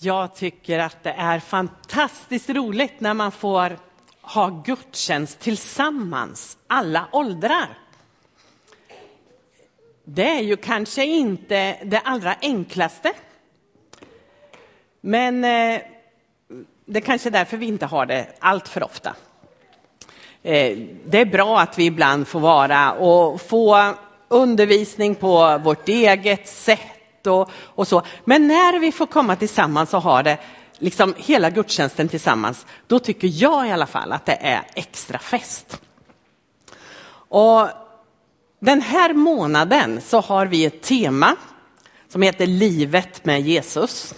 Jag tycker att det är fantastiskt roligt när man får ha gudstjänst tillsammans, alla åldrar. Det är ju kanske inte det allra enklaste. Men eh, det är kanske är därför vi inte har det allt för ofta. Eh, det är bra att vi ibland får vara och få undervisning på vårt eget sätt och, och så. Men när vi får komma tillsammans och ha det liksom hela gudstjänsten tillsammans, då tycker jag i alla fall att det är extra fest. Och den här månaden så har vi ett tema som heter Livet med Jesus.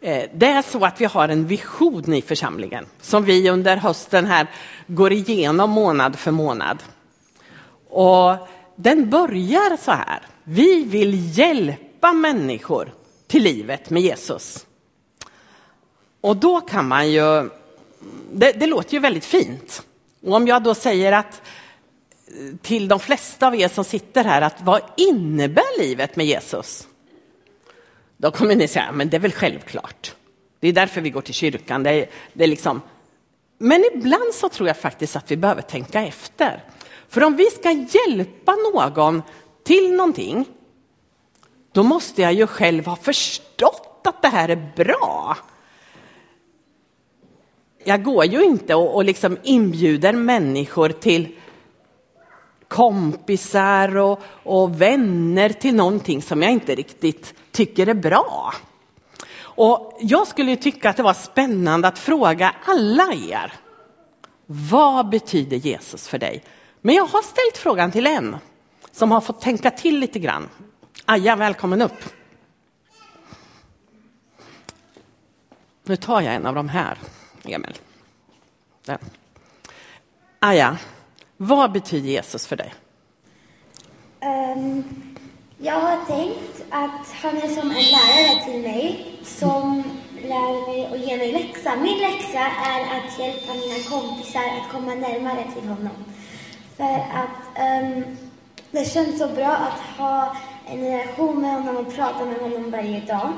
Eh, det är så att vi har en vision i församlingen som vi under hösten här går igenom månad för månad. Och den börjar så här. Vi vill hjälpa människor till livet med Jesus. Och då kan man ju, det, det låter ju väldigt fint. Och om jag då säger att eh, till de flesta av er som sitter här att vad innebär livet med Jesus? Då kommer ni säga, men det är väl självklart. Det är därför vi går till kyrkan. Det är, det är liksom... Men ibland så tror jag faktiskt att vi behöver tänka efter. För om vi ska hjälpa någon till någonting, då måste jag ju själv ha förstått att det här är bra. Jag går ju inte och, och liksom inbjuder människor till kompisar och, och vänner till någonting som jag inte riktigt tycker är bra. Och jag skulle tycka att det var spännande att fråga alla er. Vad betyder Jesus för dig? Men jag har ställt frågan till en som har fått tänka till lite grann. Aja, välkommen upp. Nu tar jag en av de här, Emil. Den. Aja, vad betyder Jesus för dig? Um, jag har tänkt att han är som en lärare till mig som lär mig och ger mig läxa. Min läxa är att hjälpa mina kompisar att komma närmare till honom. För att um, det känns så bra att ha en relation med honom och prata med honom varje dag.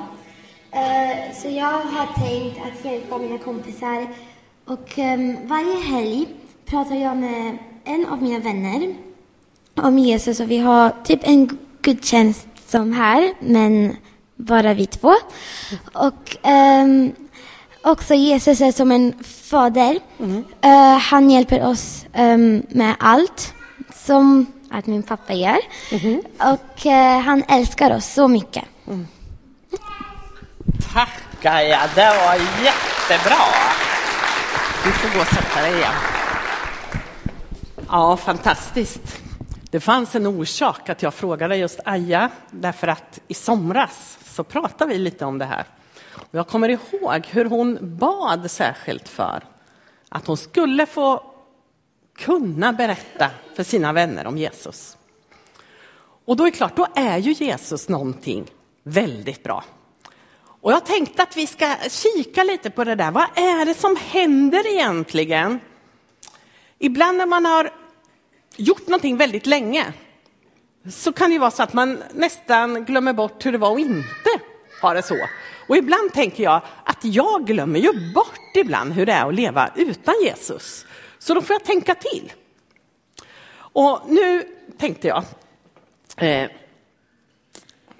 Uh, så jag har tänkt att hjälpa mina kompisar och um, varje helg pratar jag med en av mina vänner om Jesus och vi har typ en gudstjänst som här, men bara vi två. Och um, också Jesus är som en fader. Mm. Uh, han hjälper oss um, med allt som att min pappa gör. Mm. Och uh, han älskar oss så mycket. Mm. Tack Gaia, det var jättebra. Du får gå och sätta dig igen. Ja, fantastiskt. Det fanns en orsak att jag frågade just Aja, därför att i somras så pratade vi lite om det här. Jag kommer ihåg hur hon bad särskilt för att hon skulle få kunna berätta för sina vänner om Jesus. Och då är det klart, då är ju Jesus någonting väldigt bra. Och jag tänkte att vi ska kika lite på det där. Vad är det som händer egentligen Ibland när man har gjort någonting väldigt länge så kan det vara så att man nästan glömmer bort hur det var att inte ha det så. Och ibland tänker jag att jag glömmer ju bort ibland hur det är att leva utan Jesus. Så då får jag tänka till. Och nu tänkte jag, eh,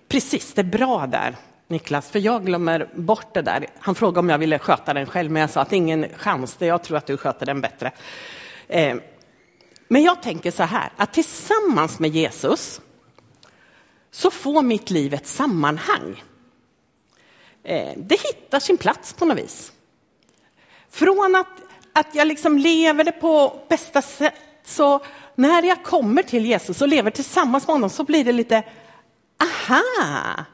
precis, det är bra där Niklas, för jag glömmer bort det där. Han frågade om jag ville sköta den själv, men jag sa att ingen chans, jag tror att du sköter den bättre. Eh, men jag tänker så här, att tillsammans med Jesus så får mitt liv ett sammanhang. Eh, det hittar sin plats på något vis. Från att, att jag liksom lever det på bästa sätt, så när jag kommer till Jesus och lever tillsammans med honom så blir det lite, aha,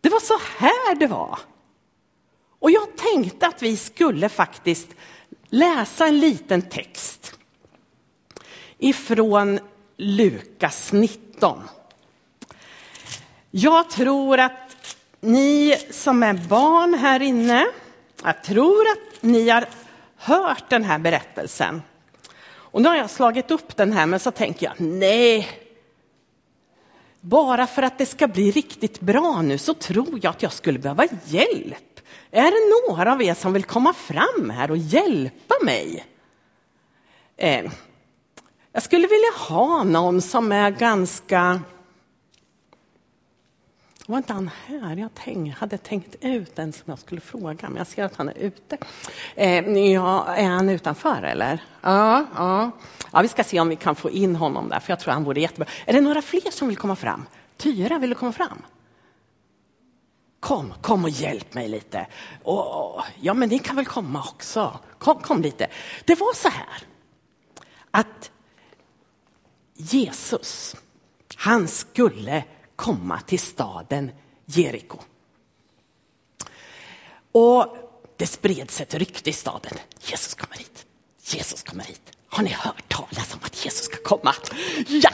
det var så här det var. Och jag tänkte att vi skulle faktiskt läsa en liten text ifrån Lukas 19. Jag tror att ni som är barn här inne, jag tror att ni har hört den här berättelsen. Och nu har jag slagit upp den här, men så tänker jag nej. bara för att det ska bli riktigt bra nu så tror jag att jag skulle behöva hjälp. Är det några av er som vill komma fram här och hjälpa mig? Eh, jag skulle vilja ha någon som är ganska var inte han här? Jag tänk, hade tänkt ut en som jag skulle fråga, men jag ser att han är ute. Eh, ja, är han utanför eller? Ja, ja. ja, vi ska se om vi kan få in honom där, för jag tror han vore jättebra. Är det några fler som vill komma fram? Tyra, vill du komma fram? Kom, kom och hjälp mig lite. Och, ja, men ni kan väl komma också. Kom, kom lite. Det var så här att Jesus, han skulle komma till staden Jeriko. Och det spreds ett rykte i staden. Jesus kommer hit. Jesus kommer hit. Har ni hört talas om att Jesus ska komma? Ja,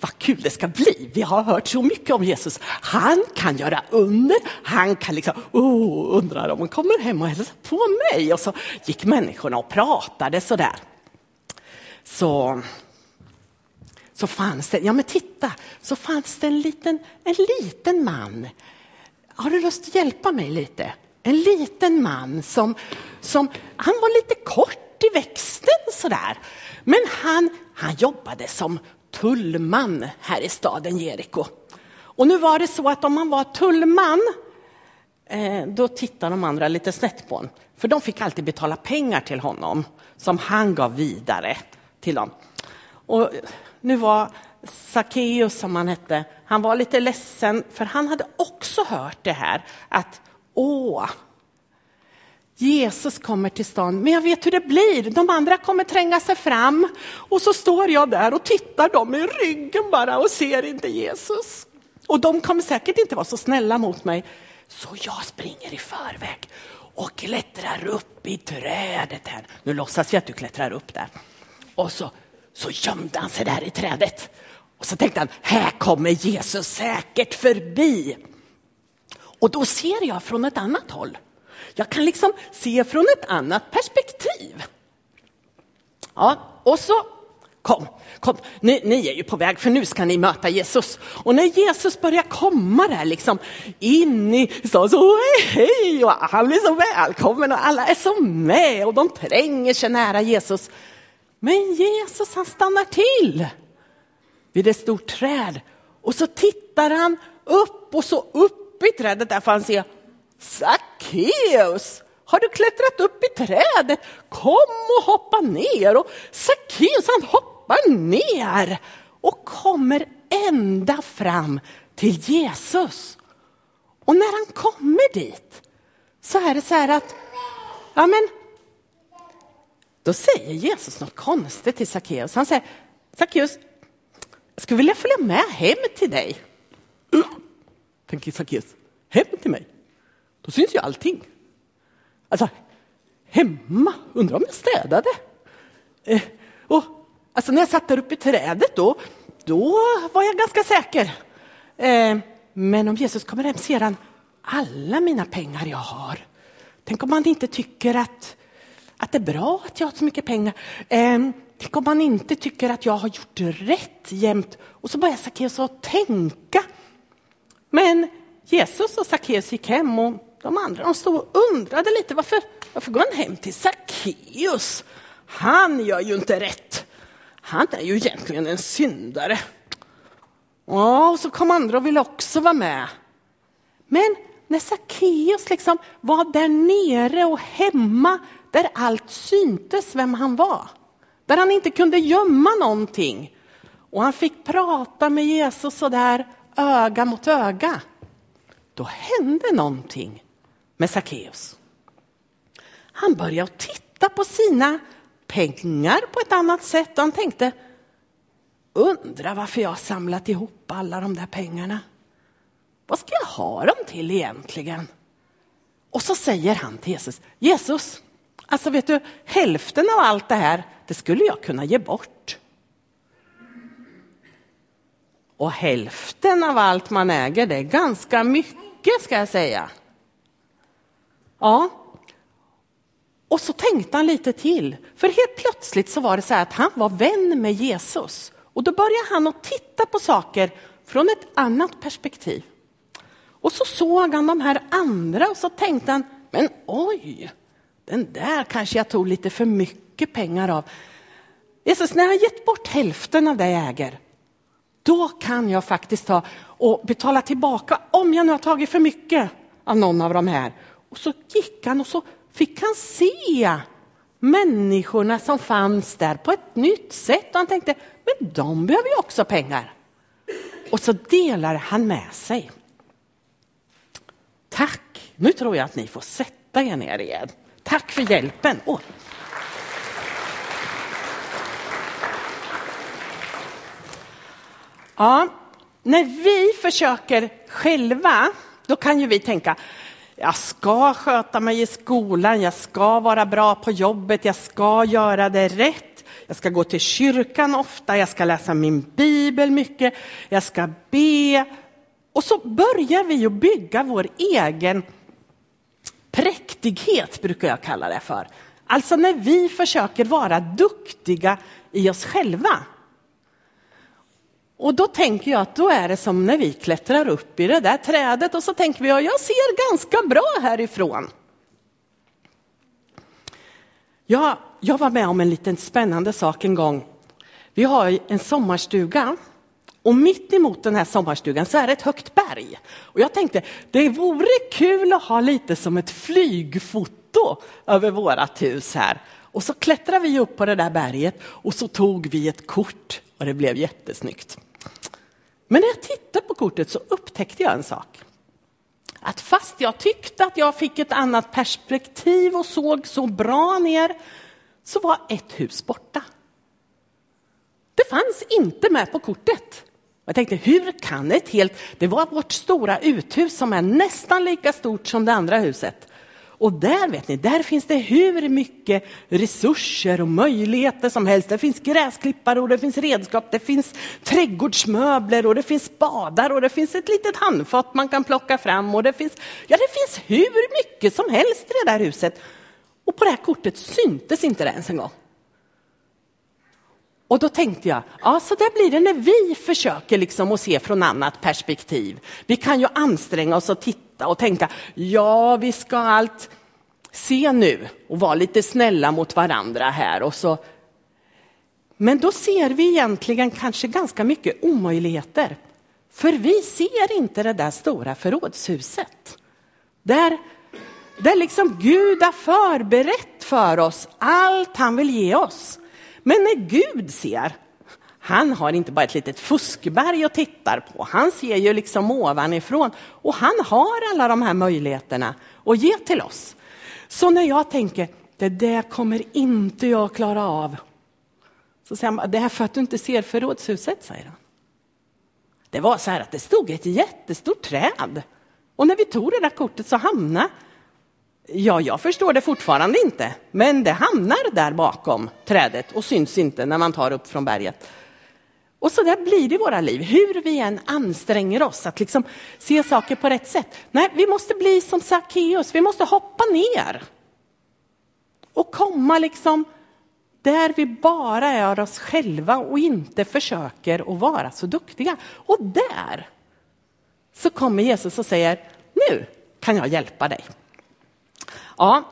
vad kul det ska bli. Vi har hört så mycket om Jesus. Han kan göra under. Han kan liksom, oh, undrar om han kommer hem och hälsar på mig. Och så gick människorna och pratade så där. Så så fanns det, ja men titta, så fanns det en liten, en liten man. Har du lust att hjälpa mig lite? En liten man som, som han var lite kort i växten sådär. Men han, han jobbade som tullman här i staden Jeriko. Och nu var det så att om man var tullman, eh, då tittade de andra lite snett på honom. För de fick alltid betala pengar till honom som han gav vidare till dem. Och nu var Sackeus, som han hette, han var lite ledsen för han hade också hört det här att åh, Jesus kommer till stan, men jag vet hur det blir. De andra kommer tränga sig fram och så står jag där och tittar dem i ryggen bara och ser inte Jesus. Och de kommer säkert inte vara så snälla mot mig. Så jag springer i förväg och klättrar upp i trädet här. Nu låtsas vi att du klättrar upp där. Och så så gömde han sig där i trädet. Och så tänkte han, här kommer Jesus säkert förbi. Och då ser jag från ett annat håll. Jag kan liksom se från ett annat perspektiv. Ja, och så kom, kom, ni, ni, är ju på väg för nu ska ni möta Jesus. Och när Jesus börjar komma där liksom in i stan så hej och han blir så välkommen och alla är så med och de tränger sig nära Jesus. Men Jesus han stannar till vid ett stort träd och så tittar han upp och så upp i trädet där får han se Sackeus, har du klättrat upp i trädet? Kom och hoppa ner. Och Sackeus han hoppar ner och kommer ända fram till Jesus. Och när han kommer dit så är det så här att, ja men då säger Jesus något konstigt till Sackeus. Han säger, Sackeus, jag skulle vilja följa med hem till dig. Mm. Tänker Sackeus, hem till mig? Då syns ju allting. Alltså, hemma, undrar om jag städade? Eh, och, alltså när jag satt där uppe i trädet då, då var jag ganska säker. Eh, men om Jesus kommer hem ser han alla mina pengar jag har. Tänk om han inte tycker att att det är bra att jag har så mycket pengar. Eh, tänk om man inte tycker att jag har gjort rätt jämt. Och så börjar Sackeus att tänka. Men Jesus och Sackeus gick hem och de andra de stod och undrade lite varför, varför går han hem till Sackeus? Han gör ju inte rätt. Han är ju egentligen en syndare. och så kom andra och ville också vara med. Men när Sackeus liksom var där nere och hemma där allt syntes vem han var. Där han inte kunde gömma någonting. Och han fick prata med Jesus så där öga mot öga. Då hände någonting med Sackeus. Han började titta på sina pengar på ett annat sätt och han tänkte undra varför jag har samlat ihop alla de där pengarna. Vad ska jag ha dem till egentligen? Och så säger han till Jesus, Jesus, Alltså vet du, hälften av allt det här, det skulle jag kunna ge bort. Och hälften av allt man äger, det är ganska mycket ska jag säga. Ja. Och så tänkte han lite till, för helt plötsligt så var det så här att han var vän med Jesus. Och då började han att titta på saker från ett annat perspektiv. Och så såg han de här andra och så tänkte han, men oj, den där kanske jag tog lite för mycket pengar av. Jesus, när jag har gett bort hälften av det jag äger, då kan jag faktiskt ta och betala tillbaka om jag nu har tagit för mycket av någon av de här. Och så gick han och så fick han se människorna som fanns där på ett nytt sätt. Och han tänkte, men de behöver ju också pengar. Och så delar han med sig. Tack, nu tror jag att ni får sätta er ner igen. Tack för hjälpen. Oh. Ja, när vi försöker själva, då kan ju vi tänka, jag ska sköta mig i skolan, jag ska vara bra på jobbet, jag ska göra det rätt, jag ska gå till kyrkan ofta, jag ska läsa min bibel mycket, jag ska be. Och så börjar vi att bygga vår egen präktighet, brukar jag kalla det för. Alltså när vi försöker vara duktiga i oss själva. Och då tänker jag att då är det som när vi klättrar upp i det där trädet och så tänker vi ja, jag ser ganska bra härifrån. Ja, jag var med om en liten spännande sak en gång. Vi har en sommarstuga och mitt emot den här sommarstugan så är det ett högt berg. Och jag tänkte det vore kul att ha lite som ett flygfoto över vårat hus här. Och så klättrade vi upp på det där berget och så tog vi ett kort och det blev jättesnyggt. Men när jag tittade på kortet så upptäckte jag en sak. Att fast jag tyckte att jag fick ett annat perspektiv och såg så bra ner så var ett hus borta. Det fanns inte med på kortet. Jag tänkte, hur kan ett helt... Det var vårt stora uthus som är nästan lika stort som det andra huset. Och där vet ni, där finns det hur mycket resurser och möjligheter som helst. Det finns gräsklippare och det finns redskap, det finns trädgårdsmöbler och det finns spadar och det finns ett litet handfat man kan plocka fram och det finns, ja det finns hur mycket som helst i det där huset. Och på det här kortet syntes inte det ens en gång. Och då tänkte jag, ja så där blir det när vi försöker liksom att se från annat perspektiv. Vi kan ju anstränga oss och titta och tänka, ja vi ska allt se nu och vara lite snälla mot varandra här och så. Men då ser vi egentligen kanske ganska mycket omöjligheter. För vi ser inte det där stora förrådshuset. Där, där liksom Gud har förberett för oss allt han vill ge oss. Men när Gud ser, han har inte bara ett litet fuskberg och tittar på, han ser ju liksom ovanifrån och han har alla de här möjligheterna att ge till oss. Så när jag tänker, det där kommer inte jag klara av. Så säger han, det är för att du inte ser förrådshuset, säger han. Det var så här att det stod ett jättestort träd. Och när vi tog det där kortet så hamnade Ja, jag förstår det fortfarande inte, men det hamnar där bakom trädet och syns inte när man tar upp från berget. Och så där blir det i våra liv, hur vi än anstränger oss att liksom se saker på rätt sätt. Nej, vi måste bli som Sackeus, vi måste hoppa ner och komma liksom där vi bara är oss själva och inte försöker att vara så duktiga. Och där så kommer Jesus och säger, nu kan jag hjälpa dig. Ja.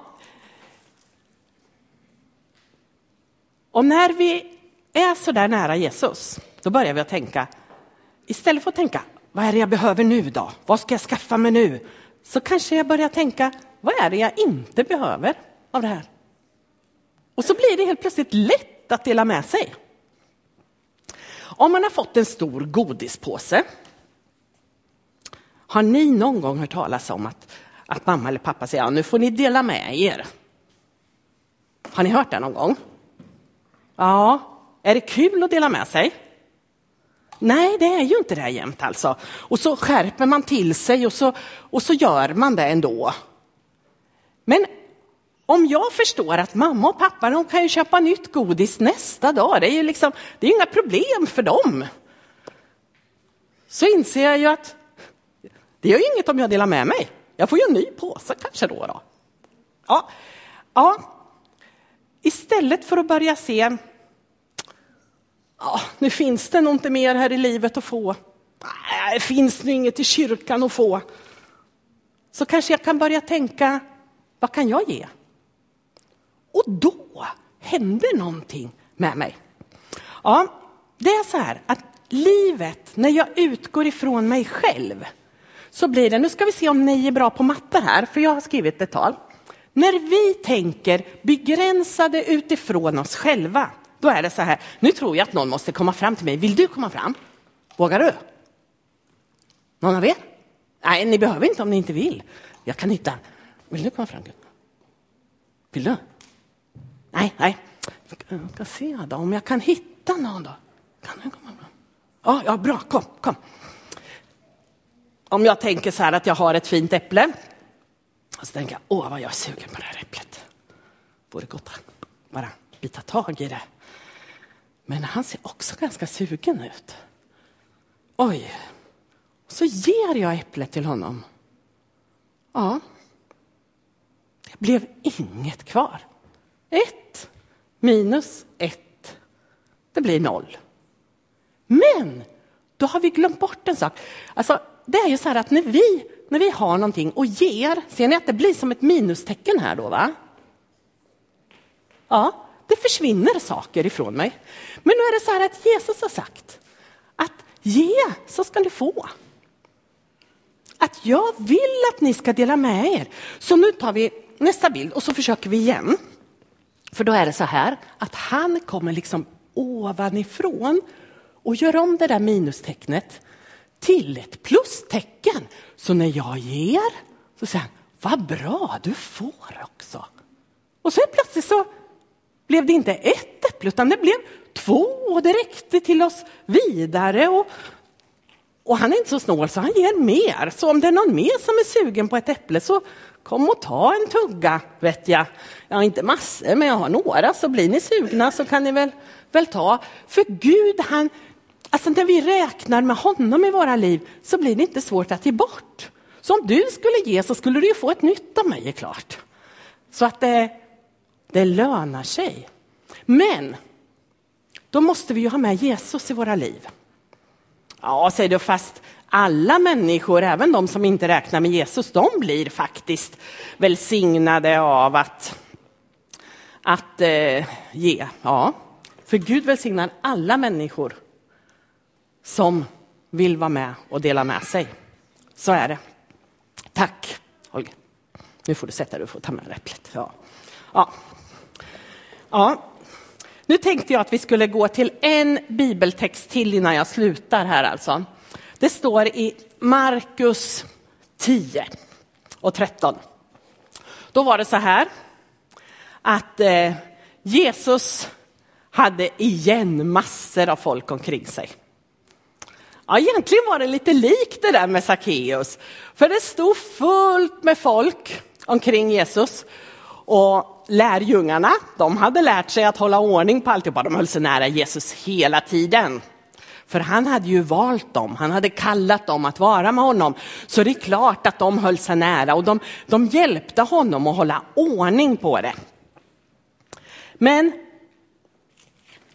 Och när vi är så där nära Jesus, då börjar vi att tänka, istället för att tänka, vad är det jag behöver nu då? Vad ska jag skaffa mig nu? Så kanske jag börjar tänka, vad är det jag inte behöver av det här? Och så blir det helt plötsligt lätt att dela med sig. Om man har fått en stor godispåse, har ni någon gång hört talas om att att mamma eller pappa säger, ja, nu får ni dela med er. Har ni hört det någon gång? Ja, är det kul att dela med sig? Nej, det är ju inte det jämt alltså. Och så skärper man till sig och så, och så gör man det ändå. Men om jag förstår att mamma och pappa de kan ju köpa nytt godis nästa dag, det är ju liksom, det är inga problem för dem. Så inser jag ju att det gör ju inget om jag delar med mig. Jag får ju en ny påse kanske då. då. Ja. ja, istället för att börja se, ja, nu finns det nog inte mer här i livet att få. det finns nu inget i kyrkan att få. Så kanske jag kan börja tänka, vad kan jag ge? Och då händer någonting med mig. Ja, det är så här att livet, när jag utgår ifrån mig själv, så blir det, nu ska vi se om ni är bra på matte här, för jag har skrivit ett tal. När vi tänker begränsade utifrån oss själva, då är det så här, nu tror jag att någon måste komma fram till mig. Vill du komma fram? Vågar du? Någon av er? Nej, ni behöver inte om ni inte vill. Jag kan hitta. Vill du komma fram? Vill du? Nej, nej. Jag ska se då, om jag kan hitta någon då. Kan du komma fram? Ja, ja, bra, kom, kom. Om jag tänker så här att jag har ett fint äpple. Och så tänker jag, åh vad jag är sugen på det här äpplet. Vore gott att bara bita tag i det. Men han ser också ganska sugen ut. Oj. Så ger jag äpplet till honom. Ja. Det blev inget kvar. Ett minus ett. Det blir noll. Men då har vi glömt bort en sak. Alltså, det är ju så här att när vi, när vi har någonting och ger, ser ni att det blir som ett minustecken här då va? Ja, det försvinner saker ifrån mig. Men nu är det så här att Jesus har sagt att ge så ska ni få. Att jag vill att ni ska dela med er. Så nu tar vi nästa bild och så försöker vi igen. För då är det så här att han kommer liksom ovanifrån och gör om det där minustecknet till ett plus. Så när jag ger så säger han, vad bra, du får också. Och så plötsligt så blev det inte ett äpple utan det blev två och det räckte till oss vidare. Och, och han är inte så snål så han ger mer. Så om det är någon mer som är sugen på ett äpple så kom och ta en tugga vet jag. Jag har inte massor men jag har några så blir ni sugna så kan ni väl, väl ta. För Gud han, alltså när vi räknar med honom i våra liv så blir det inte svårt att ge bort. Så om du skulle ge så skulle du ju få ett nytt av mig är klart. Så att det, det lönar sig. Men då måste vi ju ha med Jesus i våra liv. Ja, säger du, fast alla människor, även de som inte räknar med Jesus, de blir faktiskt välsignade av att, att eh, ge. Ja, för Gud välsignar alla människor som vill vara med och dela med sig. Så är det. Tack, Holger. Nu får du sätta dig och få ta med äpplet. Ja. Ja. ja. Nu tänkte jag att vi skulle gå till en bibeltext till innan jag slutar här alltså. Det står i Markus 10 och 13. Då var det så här att eh, Jesus hade igen massor av folk omkring sig. Ja, egentligen var det lite likt det där med Sackeus, för det stod fullt med folk omkring Jesus. Och lärjungarna, de hade lärt sig att hålla ordning på alltihopa. De höll sig nära Jesus hela tiden. För han hade ju valt dem, han hade kallat dem att vara med honom. Så det är klart att de höll sig nära och de, de hjälpte honom att hålla ordning på det. Men,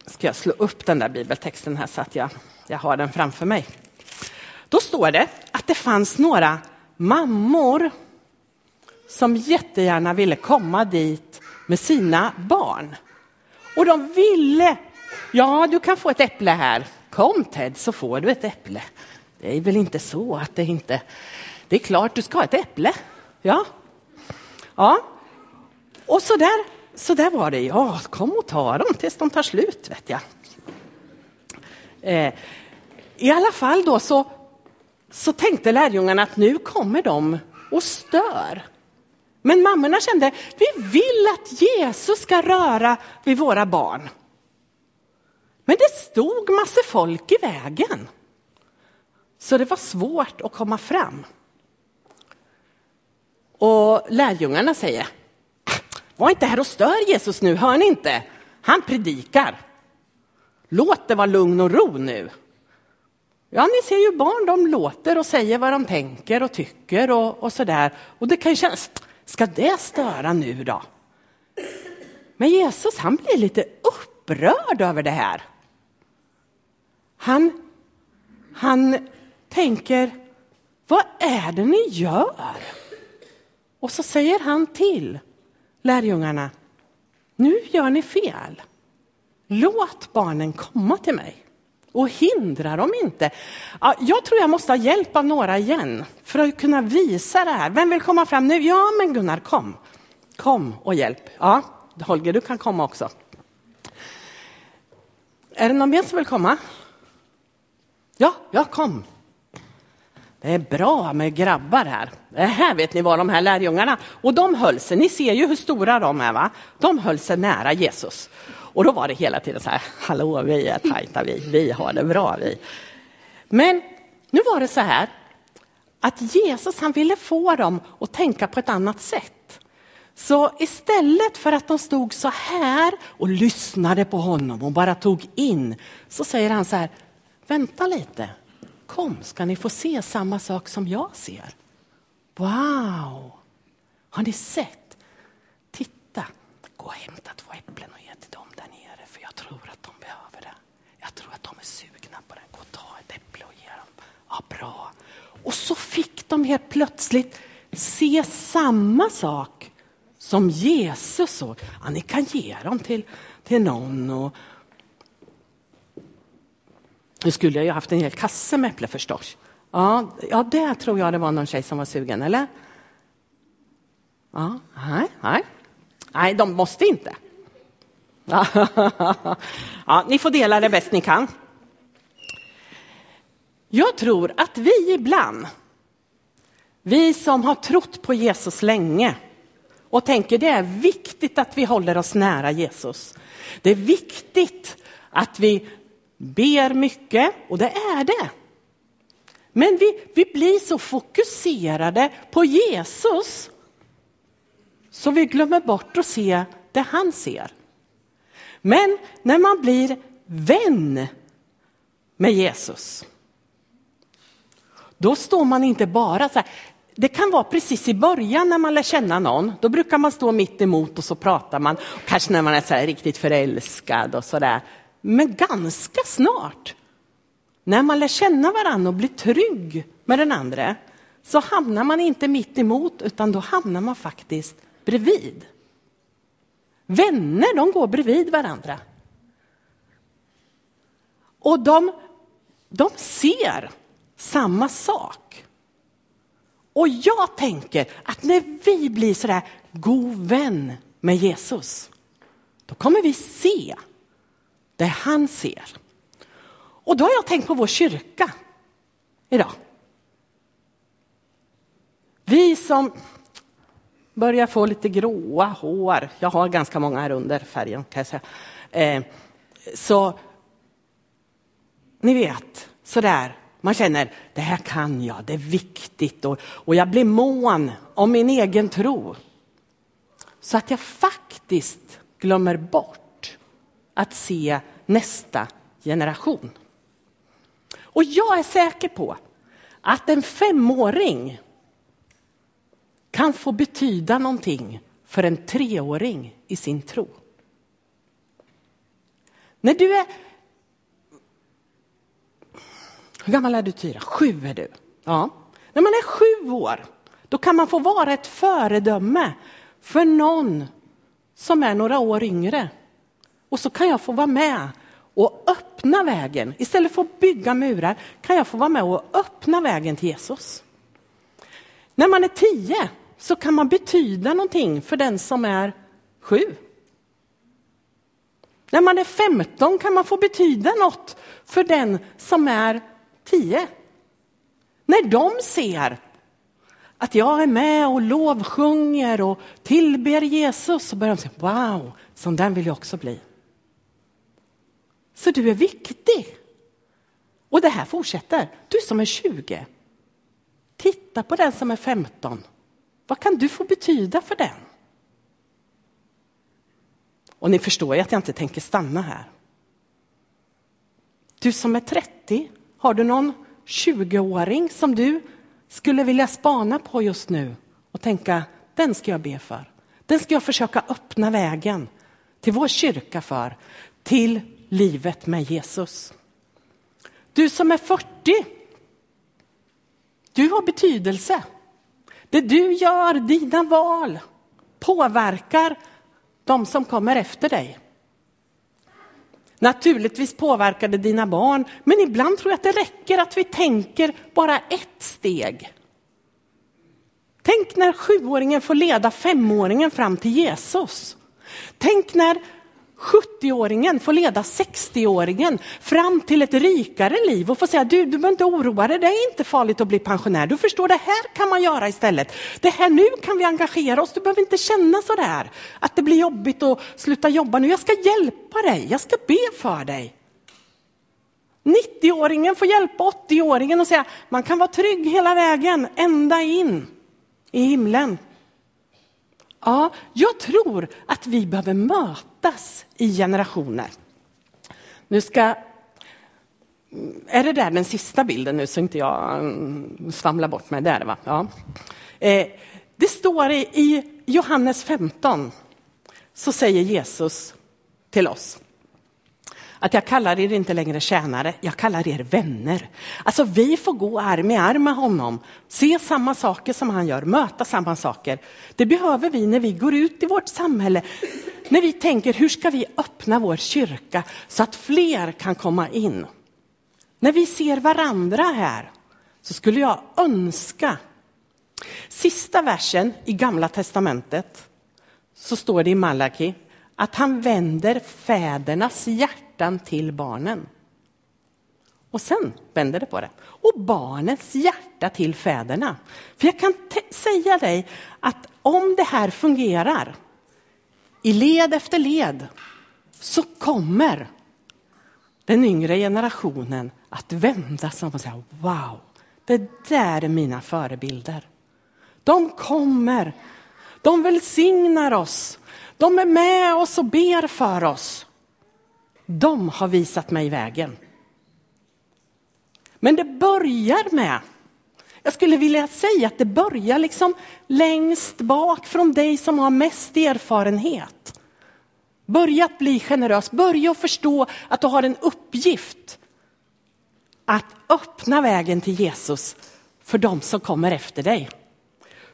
ska jag slå upp den där bibeltexten här så att jag, jag har den framför mig. Då står det att det fanns några mammor som jättegärna ville komma dit med sina barn. Och de ville, ja du kan få ett äpple här, kom Ted så får du ett äpple. Det är väl inte så att det inte, det är klart du ska ha ett äpple. Ja, ja. och så där, så där var det, ja kom och ta dem tills de tar slut vet jag. Eh, I alla fall då så, så tänkte lärjungarna att nu kommer de och stör. Men mammorna kände, vi vill att Jesus ska röra vid våra barn. Men det stod massor folk i vägen. Så det var svårt att komma fram. Och lärjungarna säger, ah, var inte här och stör Jesus nu, hör ni inte? Han predikar. Låt det vara lugn och ro nu. Ja, ni ser ju barn, de låter och säger vad de tänker och tycker och, och där. Och det kan ju kännas, ska det störa nu då? Men Jesus, han blir lite upprörd över det här. Han, han tänker, vad är det ni gör? Och så säger han till lärjungarna, nu gör ni fel. Låt barnen komma till mig och hindra dem inte. Jag tror jag måste ha hjälp av några igen för att kunna visa det här. Vem vill komma fram nu? Ja, men Gunnar, kom. Kom och hjälp. Ja, Holger, du kan komma också. Är det någon mer som vill komma? Ja, ja, kom. Det är bra med grabbar här. Det här vet ni vad, de här lärjungarna. Och de höll sig, ni ser ju hur stora de är va? De höll sig nära Jesus. Och då var det hela tiden så här, hallå vi är tajta vi, vi har det bra vi. Men nu var det så här att Jesus han ville få dem att tänka på ett annat sätt. Så istället för att de stod så här och lyssnade på honom och bara tog in, så säger han så här, vänta lite, kom ska ni få se samma sak som jag ser. Wow! Har ni sett? Titta, gå och hämta två äpplen och ge till dem där nere för jag tror att de behöver det. Jag tror att de är sugna på det. Gå och ta ett äpple och ge dem. Ja, bra. Och så fick de helt plötsligt se samma sak som Jesus såg. Ja, ni kan ge dem till, till någon. Och... Nu skulle jag ju haft en hel kasse med äpplen förstås. Ja, ja, det tror jag det var någon tjej som var sugen, eller? Ja, nej, nej. Nej, de måste inte. Ja, ni får dela det bäst ni kan. Jag tror att vi ibland, vi som har trott på Jesus länge och tänker det är viktigt att vi håller oss nära Jesus. Det är viktigt att vi ber mycket och det är det. Men vi, vi blir så fokuserade på Jesus så vi glömmer bort att se det han ser. Men när man blir vän med Jesus, då står man inte bara så här. Det kan vara precis i början när man lär känna någon. Då brukar man stå mitt emot och så pratar man. Kanske när man är så riktigt förälskad och så där. Men ganska snart, när man lär känna varandra och blir trygg med den andra, så hamnar man inte mitt emot utan då hamnar man faktiskt bredvid. Vänner, de går bredvid varandra. Och de, de ser samma sak. Och jag tänker att när vi blir sådär god vän med Jesus, då kommer vi se det han ser. Och då har jag tänkt på vår kyrka idag. Vi som börjar få lite gråa hår, jag har ganska många här under färgen kan jag säga. Eh, så ni vet, sådär, man känner det här kan jag, det är viktigt och, och jag blir mån om min egen tro. Så att jag faktiskt glömmer bort att se nästa generation. Och jag är säker på att en femåring kan få betyda någonting för en treåring i sin tro. När du är... Hur gammal är du Tyra? Sju är du. Ja. När man är sju år, då kan man få vara ett föredöme för någon som är några år yngre. Och så kan jag få vara med och öppna vägen. Istället för att bygga murar kan jag få vara med och öppna vägen till Jesus. När man är tio så kan man betyda någonting för den som är sju. När man är 15 kan man få betyda något för den som är 10. När de ser att jag är med och lovsjunger och tillber Jesus så börjar de säga wow, som den vill jag också bli. Så du är viktig. Och det här fortsätter. Du som är 20. Titta på den som är 15. Vad kan du få betyda för den? Och ni förstår ju att jag inte tänker stanna här. Du som är 30, har du någon 20-åring som du skulle vilja spana på just nu och tänka, den ska jag be för. Den ska jag försöka öppna vägen till vår kyrka för, till livet med Jesus. Du som är 40, Du har betydelse. Det du gör, dina val, påverkar de som kommer efter dig. Naturligtvis påverkar det dina barn, men ibland tror jag att det räcker att vi tänker bara ett steg. Tänk när sjuåringen får leda femåringen fram till Jesus. Tänk när 70-åringen får leda 60-åringen fram till ett rikare liv och får säga du, du behöver inte oroa dig, det är inte farligt att bli pensionär. Du förstår, det här kan man göra istället. Det här nu kan vi engagera oss, du behöver inte känna så där att det blir jobbigt att sluta jobba nu. Jag ska hjälpa dig, jag ska be för dig. 90-åringen får hjälpa 80-åringen och säga man kan vara trygg hela vägen, ända in i himlen. Ja, jag tror att vi behöver mötas i generationer. Nu ska... Är det där den sista bilden nu så inte jag mm, svamlar bort mig? Där va? Ja. Eh, det står i Johannes 15, så säger Jesus till oss att jag kallar er inte längre tjänare, jag kallar er vänner. Alltså vi får gå arm i arm med honom, se samma saker som han gör, möta samma saker. Det behöver vi när vi går ut i vårt samhälle, när vi tänker hur ska vi öppna vår kyrka så att fler kan komma in. När vi ser varandra här så skulle jag önska, sista versen i gamla testamentet så står det i Malaki att han vänder fädernas hjärta hjärtan till barnen. Och sen vänder det på det. Och barnets hjärta till fäderna. För jag kan säga dig att om det här fungerar i led efter led så kommer den yngre generationen att vända sig om och säga wow, det där är mina förebilder. De kommer, de välsignar oss, de är med oss och ber för oss. De har visat mig vägen. Men det börjar med, jag skulle vilja säga att det börjar liksom längst bak från dig som har mest erfarenhet. Börja att bli generös, börja att förstå att du har en uppgift att öppna vägen till Jesus för de som kommer efter dig.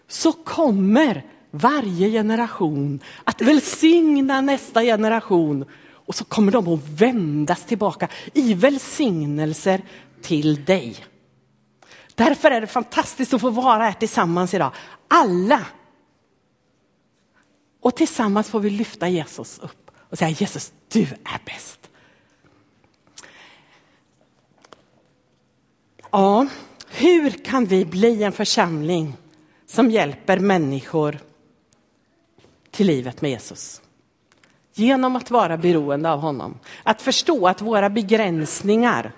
Så kommer varje generation att välsigna nästa generation och så kommer de att vändas tillbaka i välsignelser till dig. Därför är det fantastiskt att få vara här tillsammans idag. Alla. Och tillsammans får vi lyfta Jesus upp och säga Jesus, du är bäst. Ja, hur kan vi bli en församling som hjälper människor till livet med Jesus? Genom att vara beroende av honom. Att förstå att våra begränsningar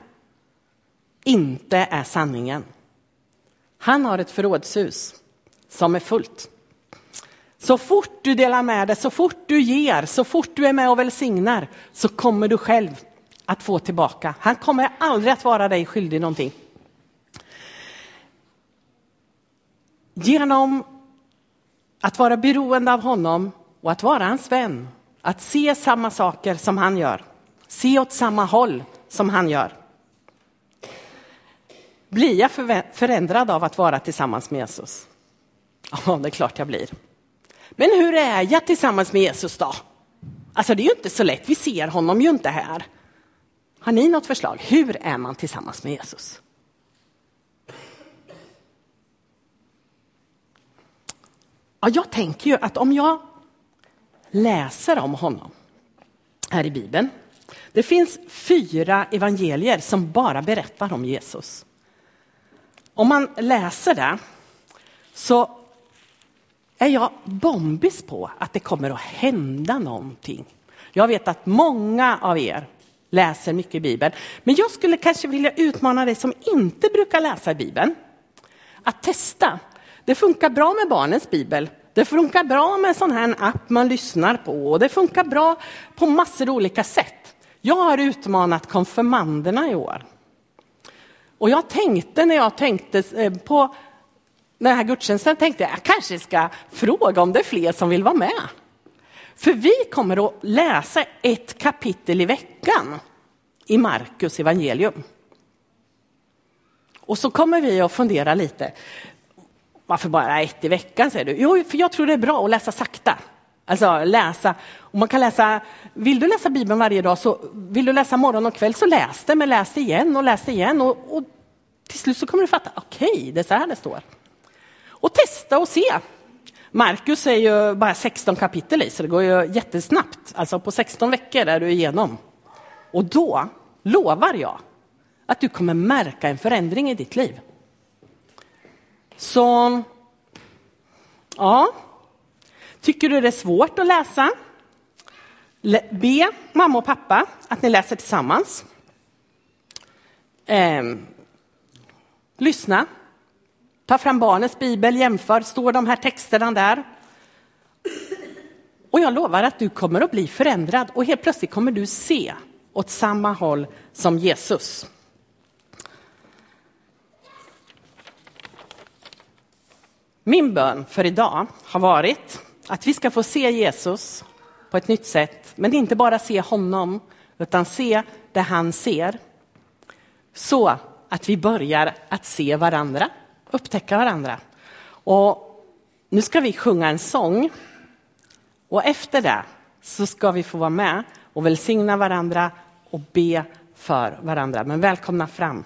inte är sanningen. Han har ett förrådshus som är fullt. Så fort du delar med dig, så fort du ger, så fort du är med och välsignar så kommer du själv att få tillbaka. Han kommer aldrig att vara dig skyldig någonting. Genom att vara beroende av honom och att vara hans vän att se samma saker som han gör, se åt samma håll som han gör. Blir jag förändrad av att vara tillsammans med Jesus? Ja, det är klart jag blir. Men hur är jag tillsammans med Jesus då? Alltså det är ju inte så lätt, vi ser honom ju inte här. Har ni något förslag? Hur är man tillsammans med Jesus? Ja, jag tänker ju att om jag läser om honom här i Bibeln. Det finns fyra evangelier som bara berättar om Jesus. Om man läser det så är jag bombis på att det kommer att hända någonting. Jag vet att många av er läser mycket i Bibeln, men jag skulle kanske vilja utmana dig som inte brukar läsa i Bibeln att testa. Det funkar bra med barnens bibel, det funkar bra med en sån här app man lyssnar på och det funkar bra på massor av olika sätt. Jag har utmanat konfirmanderna i år. Och jag tänkte när jag tänkte eh, på den här gudstjänsten, tänkte jag, jag kanske ska fråga om det är fler som vill vara med. För vi kommer att läsa ett kapitel i veckan i Markus evangelium. Och så kommer vi att fundera lite. Varför bara ett i veckan säger du? Jo, för jag tror det är bra att läsa sakta. Alltså läsa. Och man kan läsa, vill du läsa Bibeln varje dag så vill du läsa morgon och kväll så läs det, men läs det igen och läs det igen. Och, och till slut så kommer du fatta, okej, okay, det är så här det står. Och testa och se. Markus är ju bara 16 kapitel i, så det går ju jättesnabbt. Alltså på 16 veckor är du igenom. Och då lovar jag att du kommer märka en förändring i ditt liv. Så, ja. Tycker du det är svårt att läsa? Be mamma och pappa att ni läser tillsammans. Eh, lyssna. Ta fram barnets bibel, jämför, står de här texterna där? Och jag lovar att du kommer att bli förändrad och helt plötsligt kommer du se åt samma håll som Jesus. Min bön för idag har varit att vi ska få se Jesus på ett nytt sätt, men inte bara se honom, utan se det han ser. Så att vi börjar att se varandra, upptäcka varandra. Och nu ska vi sjunga en sång och efter det så ska vi få vara med och välsigna varandra och be för varandra. Men välkomna fram.